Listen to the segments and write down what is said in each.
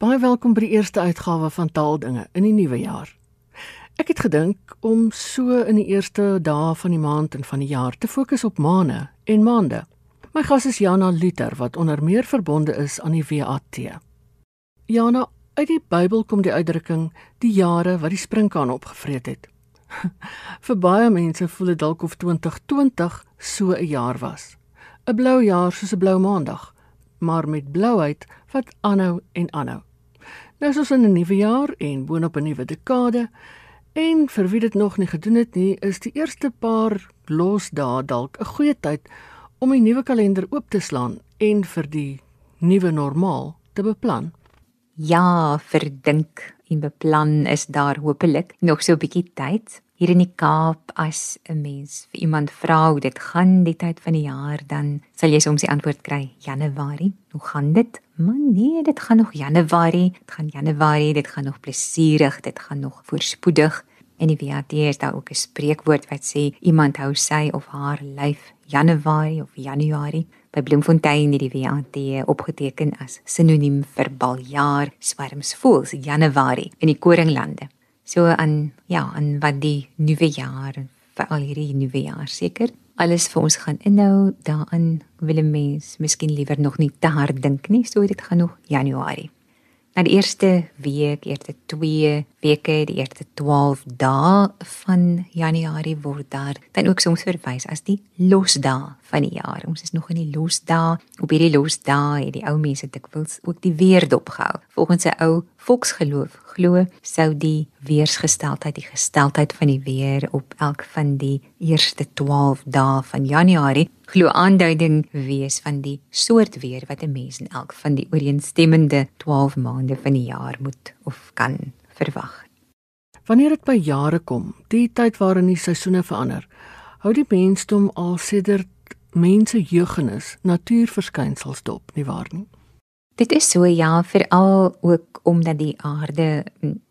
Baie welkom by die eerste uitgawe van Taaldinge in die nuwe jaar. Ek het gedink om so in die eerste dae van die maand en van die jaar te fokus op maane en maande. My gas is Jana Luther wat onder meer verbonde is aan die WAT. Jana, uit die Bybel kom die uitdrukking die jare wat die sprinkaan opgevreet het. Vir baie mense voel dit dalk of 2020 so 'n jaar was. 'n Blou jaar soos 'n blou maandag, maar met blouheid wat aanhou en aanhou. Nou soos in 'n nuwe jaar en boonop 'n nuwe dekade en vir wie dit nog nie gedoen het nie, is die eerste paar losdae dalk 'n goeie tyd om die nuwe kalender oop te slaan en vir die nuwe normaal te beplan. Ja, verdink en beplan is daar hopelik nog so 'n bietjie tyd. Hier in die Kaap as 'n mens vir iemand vra hoe dit gaan die tyd van die jaar, dan sal jy soms die antwoord kry Januarie. Hoe gaan dit? Man, nee, dit gaan nog Januarie. Dit gaan Januarie, dit gaan nog plesierig, dit gaan nog voorspoedig. En die WAT is daar ook 'n spreekwoord wat sê iemand hou sy of haar lyf Januarie of Januarie. By Bloemfontein het die WAT opgeteken as sinoniem vir baljaar, swerms voels Januarie in die koringlande. So aan ja, aan wat die nuwe jaar vir al hierdie nuwe jaar seker alles vir ons gaan inhou daarin wil mens miskien liewer nog nie te hard dink nie. So dit gaan nog Januarie. Na die eerste week eerste 2 weke die eerste 12 dae van Januarie word daar dan ook soms verwys as die losdae van die jaar. Ons is nog in die losdae. Op hierdie losdae het die ou mense dikwels ook die weer dopgehou volgens 'n ou volksgeloof glo sou die weersgesteldheid die gesteldheid van die weer op elk van die eerste 12 dae van Januarie glo aanduiding wees van die soort weer wat 'n mens in elk van die ooreenstemmende 12 maande van die jaar moet of kan verwag. Wanneer dit by jare kom, die tyd waarin die seisoene verander, hou die mensdom al sedert mense jeugenis natuurverskynsels dop, nie waar nie? Dit is so ja, veral ook omdat die aarde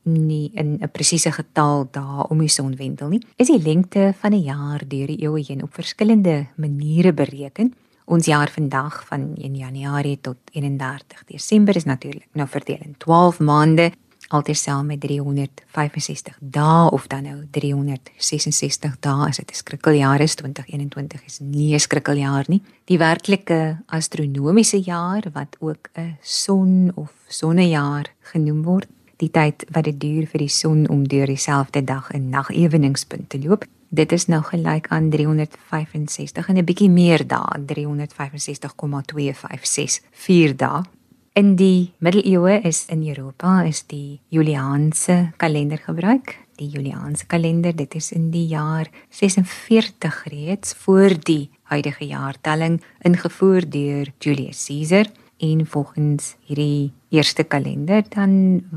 nie in 'n presiese getal dae om die son wendel nie. Is die lengte van 'n jaar deur die eeue heen op verskillende maniere bereken. Ons jaar vandag van 1 Januarie tot 31 Desember is natuurlik nou verdeel in 12 maande altesaam met 365 dae of dan nou 366 dae as dit 'n skrikkeljaar is 2021 is nie 'n skrikkeljaar nie. Die werklike astronomiese jaar wat ook 'n son of sonnejaar genoem word die tyd wat dit duur vir die son om deur dieselfde dag en nag eweningspunt te loop. Dit is nou gelyk aan 365 en 'n bietjie meer dae 365,256 dae In die middeleeue is in Europa is die Juliaanse kalender gebruik. Die Juliaanse kalender, dit is in die jaar 46 reeds voor die huidige jaartelling ingevoer deur Julius Caesar en volgens hierdie eerste kalender dan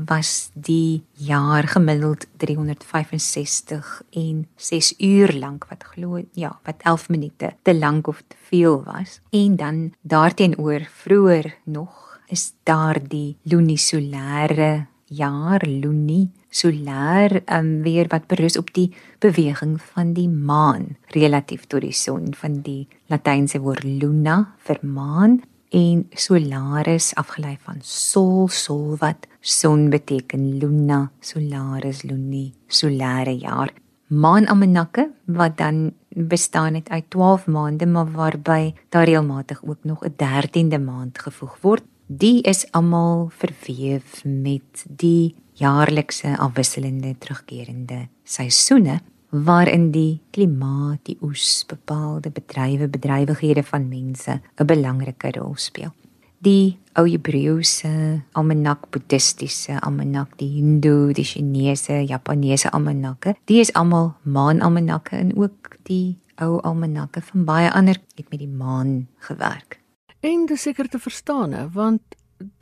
was die jaar gemiddeld 365 en 6 uur lank wat glo ja wat 11 minute te lank of te veel was en dan daarteenoor vroeër nog is daar die lunisolêre jaar lunie solêr um, weer wat berus op die beweging van die maan relatief tot die son van die latynse woord luna vir maan en solaris afgelei van sol sol wat son beteken. Luna solaris lunie solêre jaar. Maanalmanakke wat dan bestaan uit 12 maande maar waarby daar regelmatig ook nog 'n 13de maand gevoeg word die is almal verweef met die jaarlikse afwisselende terugkerende seisoene waarin die klimaat, die oes, bepaalde bedrywe, bedrywighede van mense 'n belangrike rol speel. Die ou Hebreëse almanak, boeddhistiese almanak, die Hindu, die Chinese, Japaneese almanakke, die is almal maanalmanakke en ook die ou almanakke van baie ander het met die maan gewerk. En dis seker te verstaan, want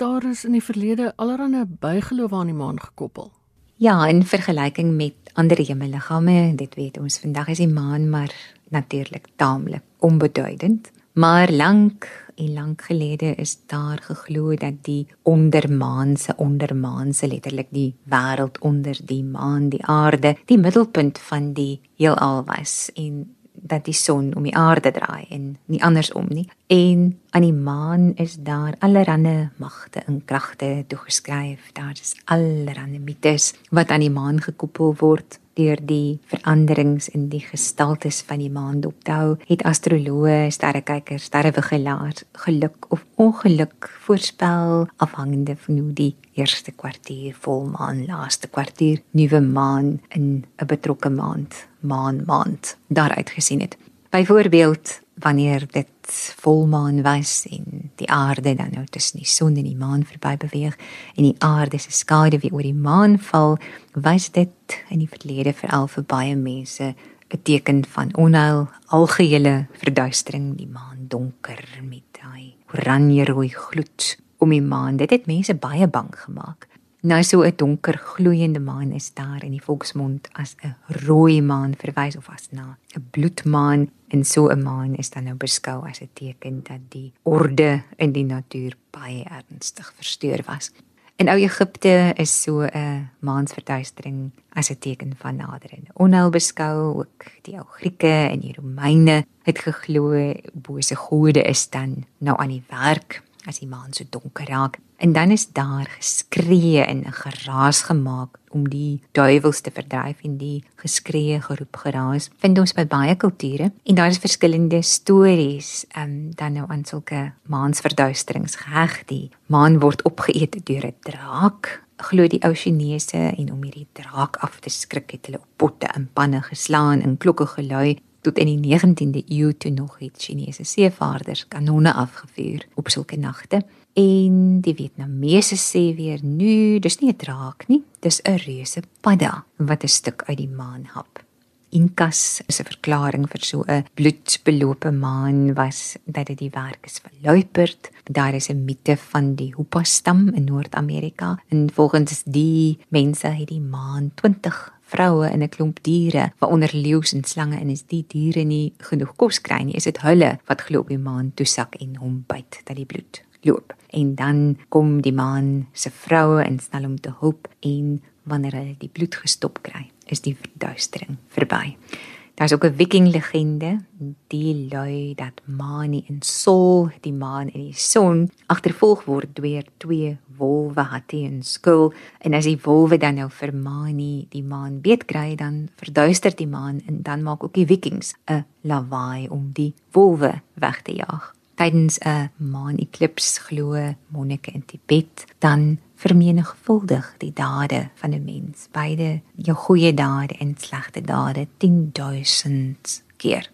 daar is in die verlede allerlei bygeloof aan die maan gekoppel. Ja, in vergelyking met ander hemelliggame, dit weet ons vandag is die maan maar natuurlik taamlik onbeduidend, maar lank en lank gelede is daar geglo dat die ondermaanse ondermaanse letterlik die wêreld onder die maan, die aarde, die middelpunt van die heelal was en dat die son om die aarde draai en nie andersom nie. En Aan die maan is daar allerlei magte en kragte toegeskryf. Daar is allerlei mites wat aan die maan gekoppel word deur die veranderings in die gestaltes van die maan dophou, het astroloë, sterrekykers, sterrewigelaars geluk of ongeluk voorspel afhangende van hoe die eerste kwartier volmaan, laaste kwartier nuwe maan in 'n betrokke maand, maan maand daaruit gesien het. Byvoorbeeld wanneer dit volmaan was en die aarde dan nou tussen die son en die maan verby beweeg en die aarde se skade weer oor die maan val, was dit in die verlede veral vir baie mense 'n teken van onheil, algehele verduistering, die maan donker met daai oranje rooi gloed om die maan. Dit het mense baie bang gemaak. Nou so 'n donker gloeiende maan is daar in die volksmond as 'n rooi maan verwys of as na 'n bloedmaan. En so 'n maan is dan nou beskou as 'n teken dat die orde in die natuur baie ernstig versteur was. In ou Egipte is so 'n maansverduistering as 'n teken van naderende onheil beskou, ook die ou Grieke en die Romeine het geglo bose gode is dan nou aan die werk as die maan so donker raak. En dan is daar geskree en geraas gemaak om die duiwels te verdryf en die geskree geroep geraas. Vind ons by baie kulture en daar is verskillende stories um, dan nou aan sulke maansverduisterings geheg. Die maan word opgeëet deur 'n draak glo die ou Chinese en om hierdie draak af te skrik het hulle op potte en panne geslaan en klokke gelui tot in die 19de eeu toe nog het Chinese seevaarders kanonne afgevuur op sulke nagte. En die Vietnamese sê weer nu, dis nie 'n draak nie, dis 'n reuse padda wat 'n stuk uit die maan hap. Inkas is 'n verklaring vir so 'n bloedbelope maan was dat dit die werk is van luiperd. Daar is 'n mite van die Hoopa stam in Noord-Amerika en volgens die mense het die maan 20 vroue en 'n klomp diere, waaronder leeu's en slange en as die diere nie genoeg kos kry nie, is dit hulle wat glo op die maan toesak en hom byt dat die bloed loop. En dan kom die maan se vroue en snel om te hulp en wanneer hulle die bloed gestop kry, is die verduistering verby. Daar's ook 'n Viking legende, die lui dat Mani en Sol, die maan en die son, agtervolg word deur twee wolwe Hattie en Skul en as die wolwe dan nou vir Mani die maan beet kry, dan verduister die maan en dan maak ook die Vikings 'n lawaai om die wolwe weg te jaag. Tydens 'n maan-eklips glo monnike in Tibet dan vermenigvuldig die dade van 'n mens, beide jou goeie dade en slegte dade 10000 keer.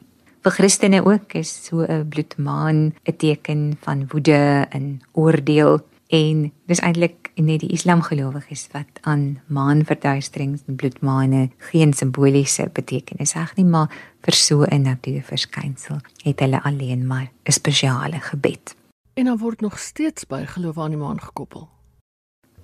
Vir Christene ook is so 'n bloedmaan 'n teken van woede en oordeel en dis eintlik net die islamgelowiges wat aan maanverduisterings en bloedmaane geen simboliese betekenis heg nie, maar vir so 'n natuurverskynsel het hulle alleen maar 'n spesiale gebed. En dan word nog steeds by geloof aan die maan gekoppel.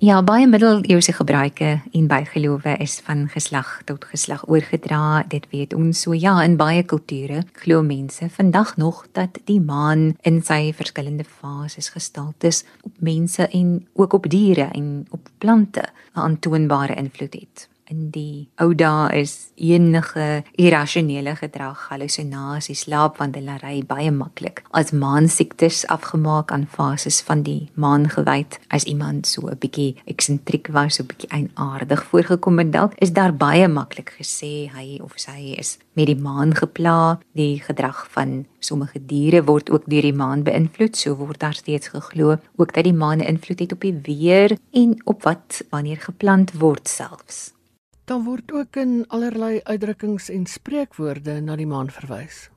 Ja, baie middeleeuse gebruike en bygelowe is van geslag tot geslag oorgedra. Dit weet ons so ja, in baie kulture glo mense vandag nog dat die maan in sy verskillende fases gestaltes op mense en ook op diere en op plante 'n aantoonbare invloed het in die ou dae is enige irrasionele gedrag, hallusinasies, slaapwandelary baie maklik as maansiektes afgemaak aan fases van die maangewyd. As iemand so 'n bietjie eksentriek was, so 'n bietjie eienaardig voorgekom het dalk, is daar baie maklik gesê hy of sy is met die maan gepla. Die gedrag van sommige diere word ook deur die maan beïnvloed, so word daar steeds geglo ook dat die maan 'n invloed het op die weer en op wat wanneer geplant word selfs. Dan word ook in allerlei uitdrukkings en spreekwoorde na die maan verwys.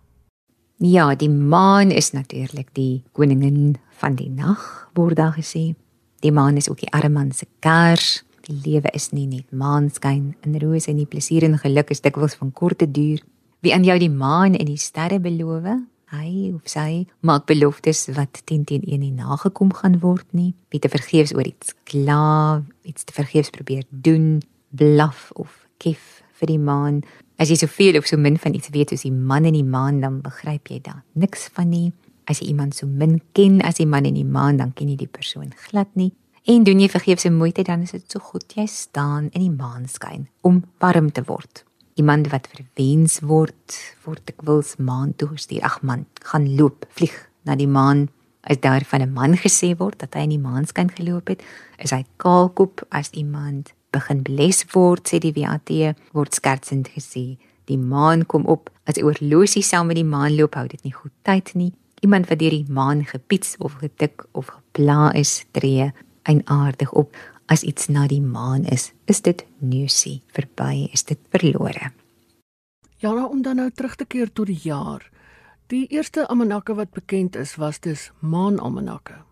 Ja, die maan is natuurlik die koningin van die nag, word daar gesê. Die maan is ook die arme man se kers. Die lewe is nie net maanskyn en rose en die plesier en geluk is dikwels van korte duur. Wie aan jou die maan en die sterre beloof, hy of sy maak beloftes wat teen teen een nie nagekom gaan word nie. Wie te vergeefs oor iets kla, iets te vergeefs probeer doen, blaf of kef vir die maan. As jy soveel of so min van iets weet soos die man en die maan, dan begryp jy dan niks van nie. As jy iemand so min ken as die man en die maan, dan ken jy die persoon glad nie. En doen jy vergeefse moeite, dan is dit so goed jy staan in die maanskyn om warm te word. Iemand wat verwens word, word ek wils maan toe gestuur. Ag man, gaan loop, vlieg na die maan. as daar van 'n man gesê word dat hy in die maanskyn geloop het, is hy kaalkop as iemand begin bles word, sê die WAT, word skertsend gesê. Die maan kom op as oorlosie saam met die maan loop, hou dit nie goed tyd nie. Iemand wat deur die maan gepiets of getik of gepla is, tree eienaardig op as iets na die maan is. Is dit neusie verby? Is dit verlore? Ja, nou om dan nou terug te keer tot die jaar. Die eerste almanakke wat bekend is, was dus maanalmanakke.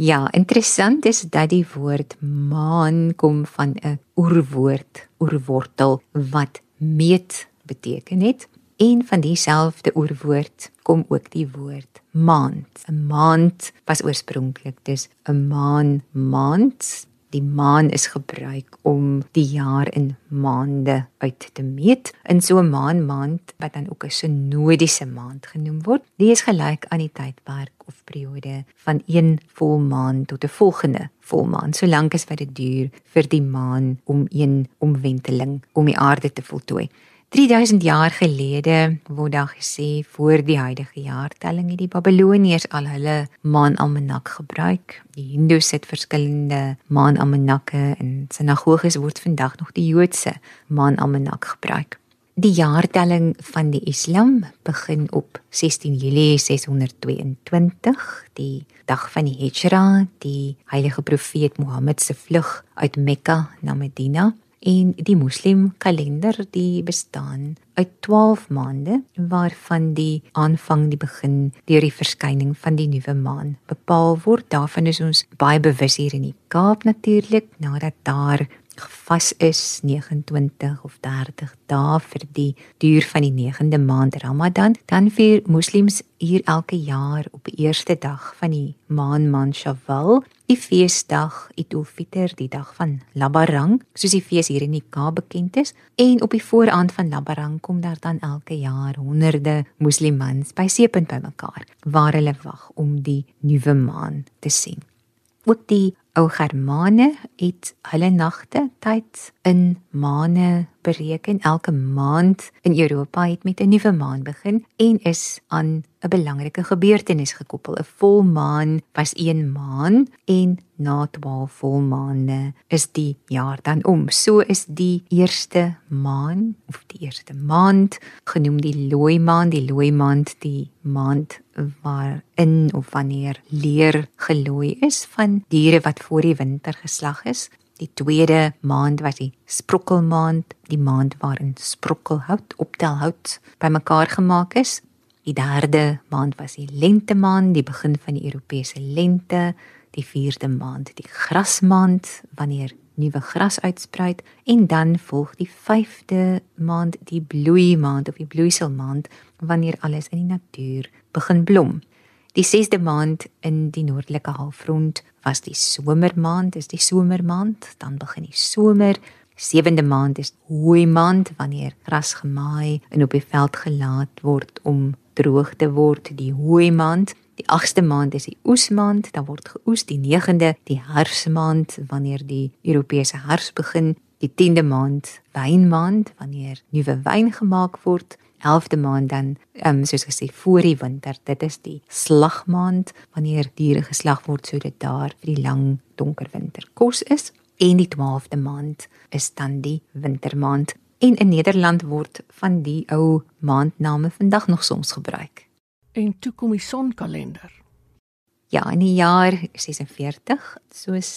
Ja, interessant is dat die woord maan kom van 'n oerwoord, oerwortel wat meet beteken het. En van dieselfde oerwoord kom ook die woord maand. 'n Maand was oorspronklik dus 'n maan maand Die maan is gebruik om die jaar in maande uit te meet. In so 'n maan maand wat dan ook 'n synodiese maand genoem word, die is gelyk aan die tydperk of periode van een volmaan tot 'n volgende volmaan, solank as wat dit duur vir die maan om een omwenteling om die aarde te voltooi. 3000 jaar gelede word daar gesê voor die huidige jaartelling het die Babiloniërs al hulle maanalmanak gebruik. Die Hindus het verskillende maanalmanakke en sinagoges word vandag nog die Joodse maanalmanak gebruik. Die jaartelling van die Islam begin op 16 Julie 622, die dag van die Hijra, die heilige profeet Mohammed se vlug uit Mekka na Medina en die moslim kalender die bestaan uit 12 maande waarvan die aanvang die begin deur die verskyning van die nuwe maan bepaal word. Daarvan is ons baie bewus hier in die Kaap natuurlik nadat daar gevas is 29 of 30 dae vir die duur van die 9de maand Ramadan, dan vier moslems hier elke jaar op die eerste dag van die maan maand Shawwal die feesdag Idul Fitr, die dag van Labarang, soos die fees hier in die Kaap bekend is, en op die vooraand van Labarang kom daar dan elke jaar honderde moslimmans by seepunt bymekaar waar hulle wag om die nuwe maan te sien. Ook die ou Germane het hulle nagte tyd in maane bereken. Elke maand in Europa het met 'n nuwe maan begin en is aan 'n belangrike gebeurtenis gekoppel. 'n Volmaan was een maan en na 12 volmaande is die jaar dan om. So is die eerste maan of die eerste maand genoem die looi maand, die looi maand, die maand waarin of wanneer leer gelooi is van diere wat voor die winter geslag is. Die tweede maand was die sprokkelmaand, die maand waarin sprokkelhout, optelhout bymekaar gemaak is. Die derde maand was die lentemaand, die begin van die Europese lente. Die vierde maand, die grasmaand, wanneer nuwe gras uitspruit en dan volg die vyfde maand, die bloeimaand of die bloeiselmaand, wanneer alles in die natuur begin blom. Die 6de maand in die noordelike halfrond was die somermaand, is die somermaand, dan begin die somer. 7de maand is hooi maand wanneer gras gemaai en op die veld gelaat word om droog te word, die hooi maand. Die 8ste maand is die oesmaand, dan word geoes. Die 9de, die herfsmaand wanneer die Europese herfs begin. Die 10de maand, wynmaand wanneer nuwe wyn gemaak word. 11de maand dan um, soos gesê voor die winter dit is die slagmaand wanneer diere geslag word sodat daar vir die lang donker winter kos is en die 12de maand is dan die wintermaand en in Nederland word van die ou maandname vandag nog soms gebruik. En toe kom die sonkalender. Ja, in die jaar 46, soos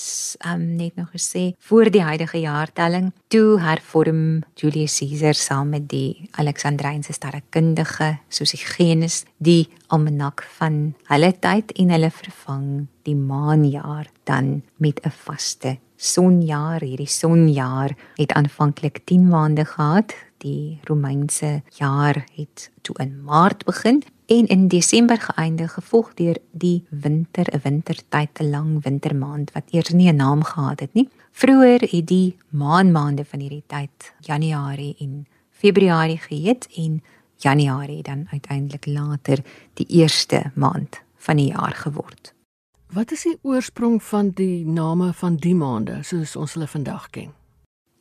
um, net nog gesê, voor die huidige jaartelling, toe hervorm Julius Caesar saam met die Alexandrynse sterrekundige soos Hyginus die almanak van hulle tyd en hulle vervang die maanjaar dan met 'n vaste sonjaar. Hierdie sonjaar het aanvanklik 10 maande gehad. Die Romeinse jaar het toe in Maart begin en in Desember geëindig gevolg deur die winter, 'n wintertyd, 'n lang wintermaand wat eers nie 'n naam gehad het nie. Vroeger het die maanmaande van hierdie tyd Januarie en Februarie geheet en Januarie dan uiteindelik later die eerste maand van die jaar geword. Wat is die oorsprong van die name van die maande soos ons hulle vandag ken?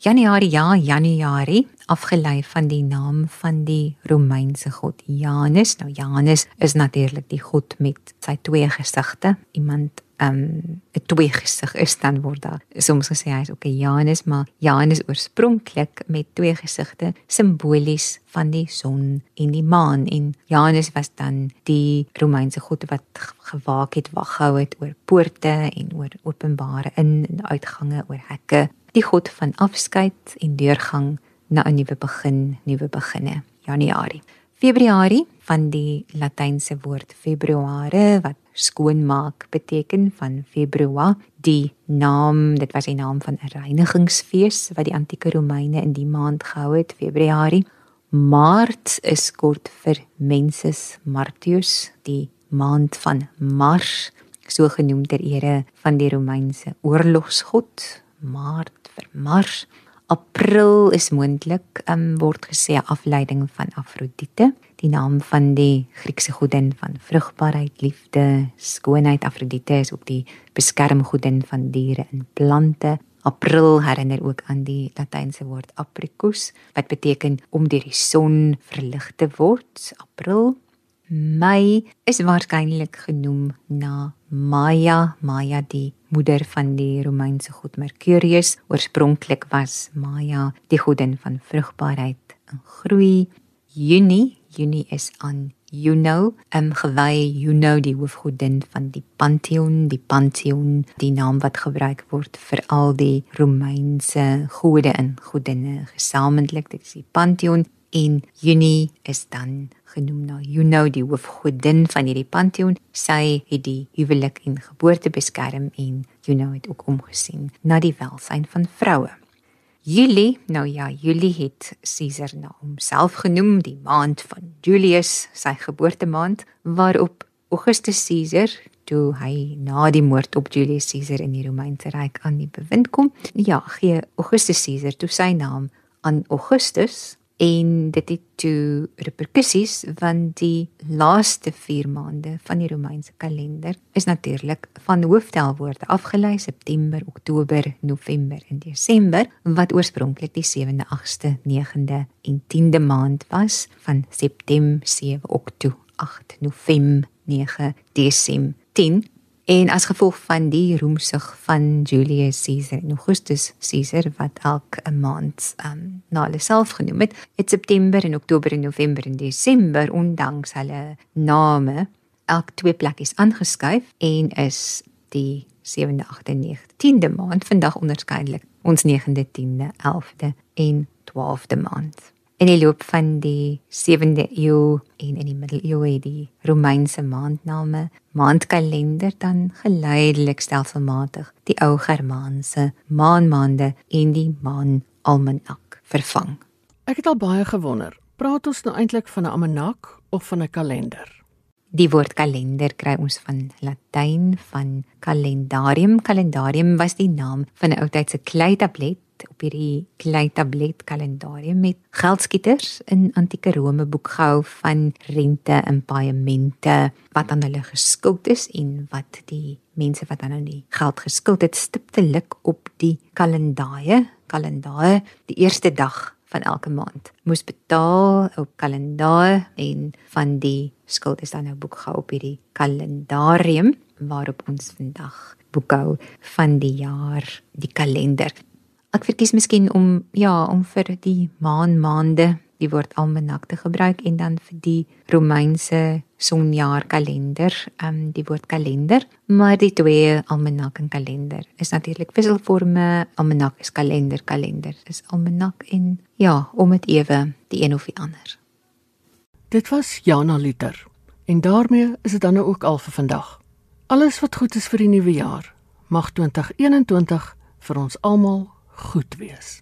Januarie ja, Januarie, afgelei van die naam van die Romeinse god Janus. Nou Janus is natuurlik die god met sy twee gesigte. Iemand um 'n twee gesig is dan word daar soms gesê hy is ook 'n Janus, maar Janus oorspronklik met twee gesigte simbolies van die son en die maan en Janus was dan die Romeinse god wat gewaak het, wag gehou het oor poorte en oor openbare in en uitgange, oor hekke, die god van afskeid en deurgang na 'n nuwe begin, nuwe beginne. Januarie. Februarie van die latynse woord februare wat skoonmaak beteken van Februar. Die naam dit was die naam van 'n reinigingsfees wat die antieke Romeine in die maand gehou het Februarie. Maart is kort vir Mensis Martius die maand van Mars so genoem ter ere van die Romeinse oorlogsgod Maart vir Mars April is moontlik um, word gesê afleiding van Afrodite die naam van die Griekse godin van vrugbaarheid, liefde, skoonheid. Afrodite is ook die beskermgodin van diere en plante. April herinner ook aan die latynse woord apricus wat beteken om deur die son verlig te word. April. Mei is waarskynlik genoem na Maia, Maia die moeder van die Romeinse god Mercurius. Oorspronklik was Maia die godin van vrugbaarheid en groei. Junie Junie is aan Juno, um, gewy Juno die hoofgodin van die Pantheon, die Pantheon, die naam wat gebruik word vir al die Romeinse gode en godinne gesamentlik, dit is die Pantheon en Junie is dan genoem na Juno die hoofgodin van hierdie Pantheon. Sy het die huwelik en geboorte beskerm en Juno het ook omgesien na die welsyn van vroue. Julie, nou ja, Julie het Caesar na homself genoem, die maand van Julius, sy geboortemaand, waarop Augustus Caesar, toe hy na die moord op Julius Caesar in die Romeinse ryk aan die bewind kom, ja, gee Augustus Caesar toe sy naam aan Augustus en dit het toe reperkusies want die laaste 4 maande van die Romeinse kalender is natuurlik van hooftelwoorde afgelei September, Oktober, November en Desember wat oorspronklik die 7de, 8de, 9de en 10de maand was van September 7 Oktober 8 November 9 Desember 10 En as gevolg van die roemsig van Julius Caesar en Augustus Caesar wat elke maand um, na hulle self genoem het, het September en Oktober en November en Desember ondanks hulle name elk twee plekkies aangeskuif en is die 7de, 8de, 9de, 10de maand vandag onderskeidelik ons 9de, 10de, 11de en 12de maand. In die loop van die 7de eeu en in die middeleeue het die Romeinse maandname, maandkalender dan geleidelik stelselmatig die ou Germaanse maanmaande en die maanalmanak vervang. Ek het al baie gewonder, praat ons nou eintlik van 'n almanak of van 'n kalender? Die woord kalender kry ons van Latyn van calendarium. Calendarium was die naam van 'n ou tydse kleitablet op hierdie klei tablet kalendarium met geldskieters in antieke Rome boekgehou van rente en paemente wat aan hulle geskuld is en wat die mense wat nou die geld geskuld het stiptelik op die kalendaaie kalendaaie die eerste dag van elke maand. Moes betaal op kalendaar en van die skuld is dan nou boekgehou op hierdie kalendarium waarop ons vandag boekhou van die jaar die kalender. Ek verkies miskien om ja, om vir die maan maande die woord almanak te gebruik en dan vir die Romeinse sonjaar kalender, ehm um, die woord kalender, maar die twee almanak en kalender is natuurlik wisselforme. Almanak is kalender, kalender is almanak en ja, om dit ewe die een of die ander. Dit was Jana Liter en daarmee is dit dan nou ook al vir vandag. Alles wat goed is vir die nuwe jaar. Mag 2021 vir ons almal goed wees.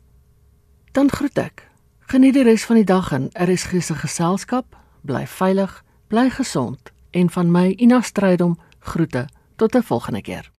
Dan groet ek. Geniet die res van die dag in RSG se geselskap. Bly veilig, bly gesond en van my Ina Strydom groete tot 'n volgende keer.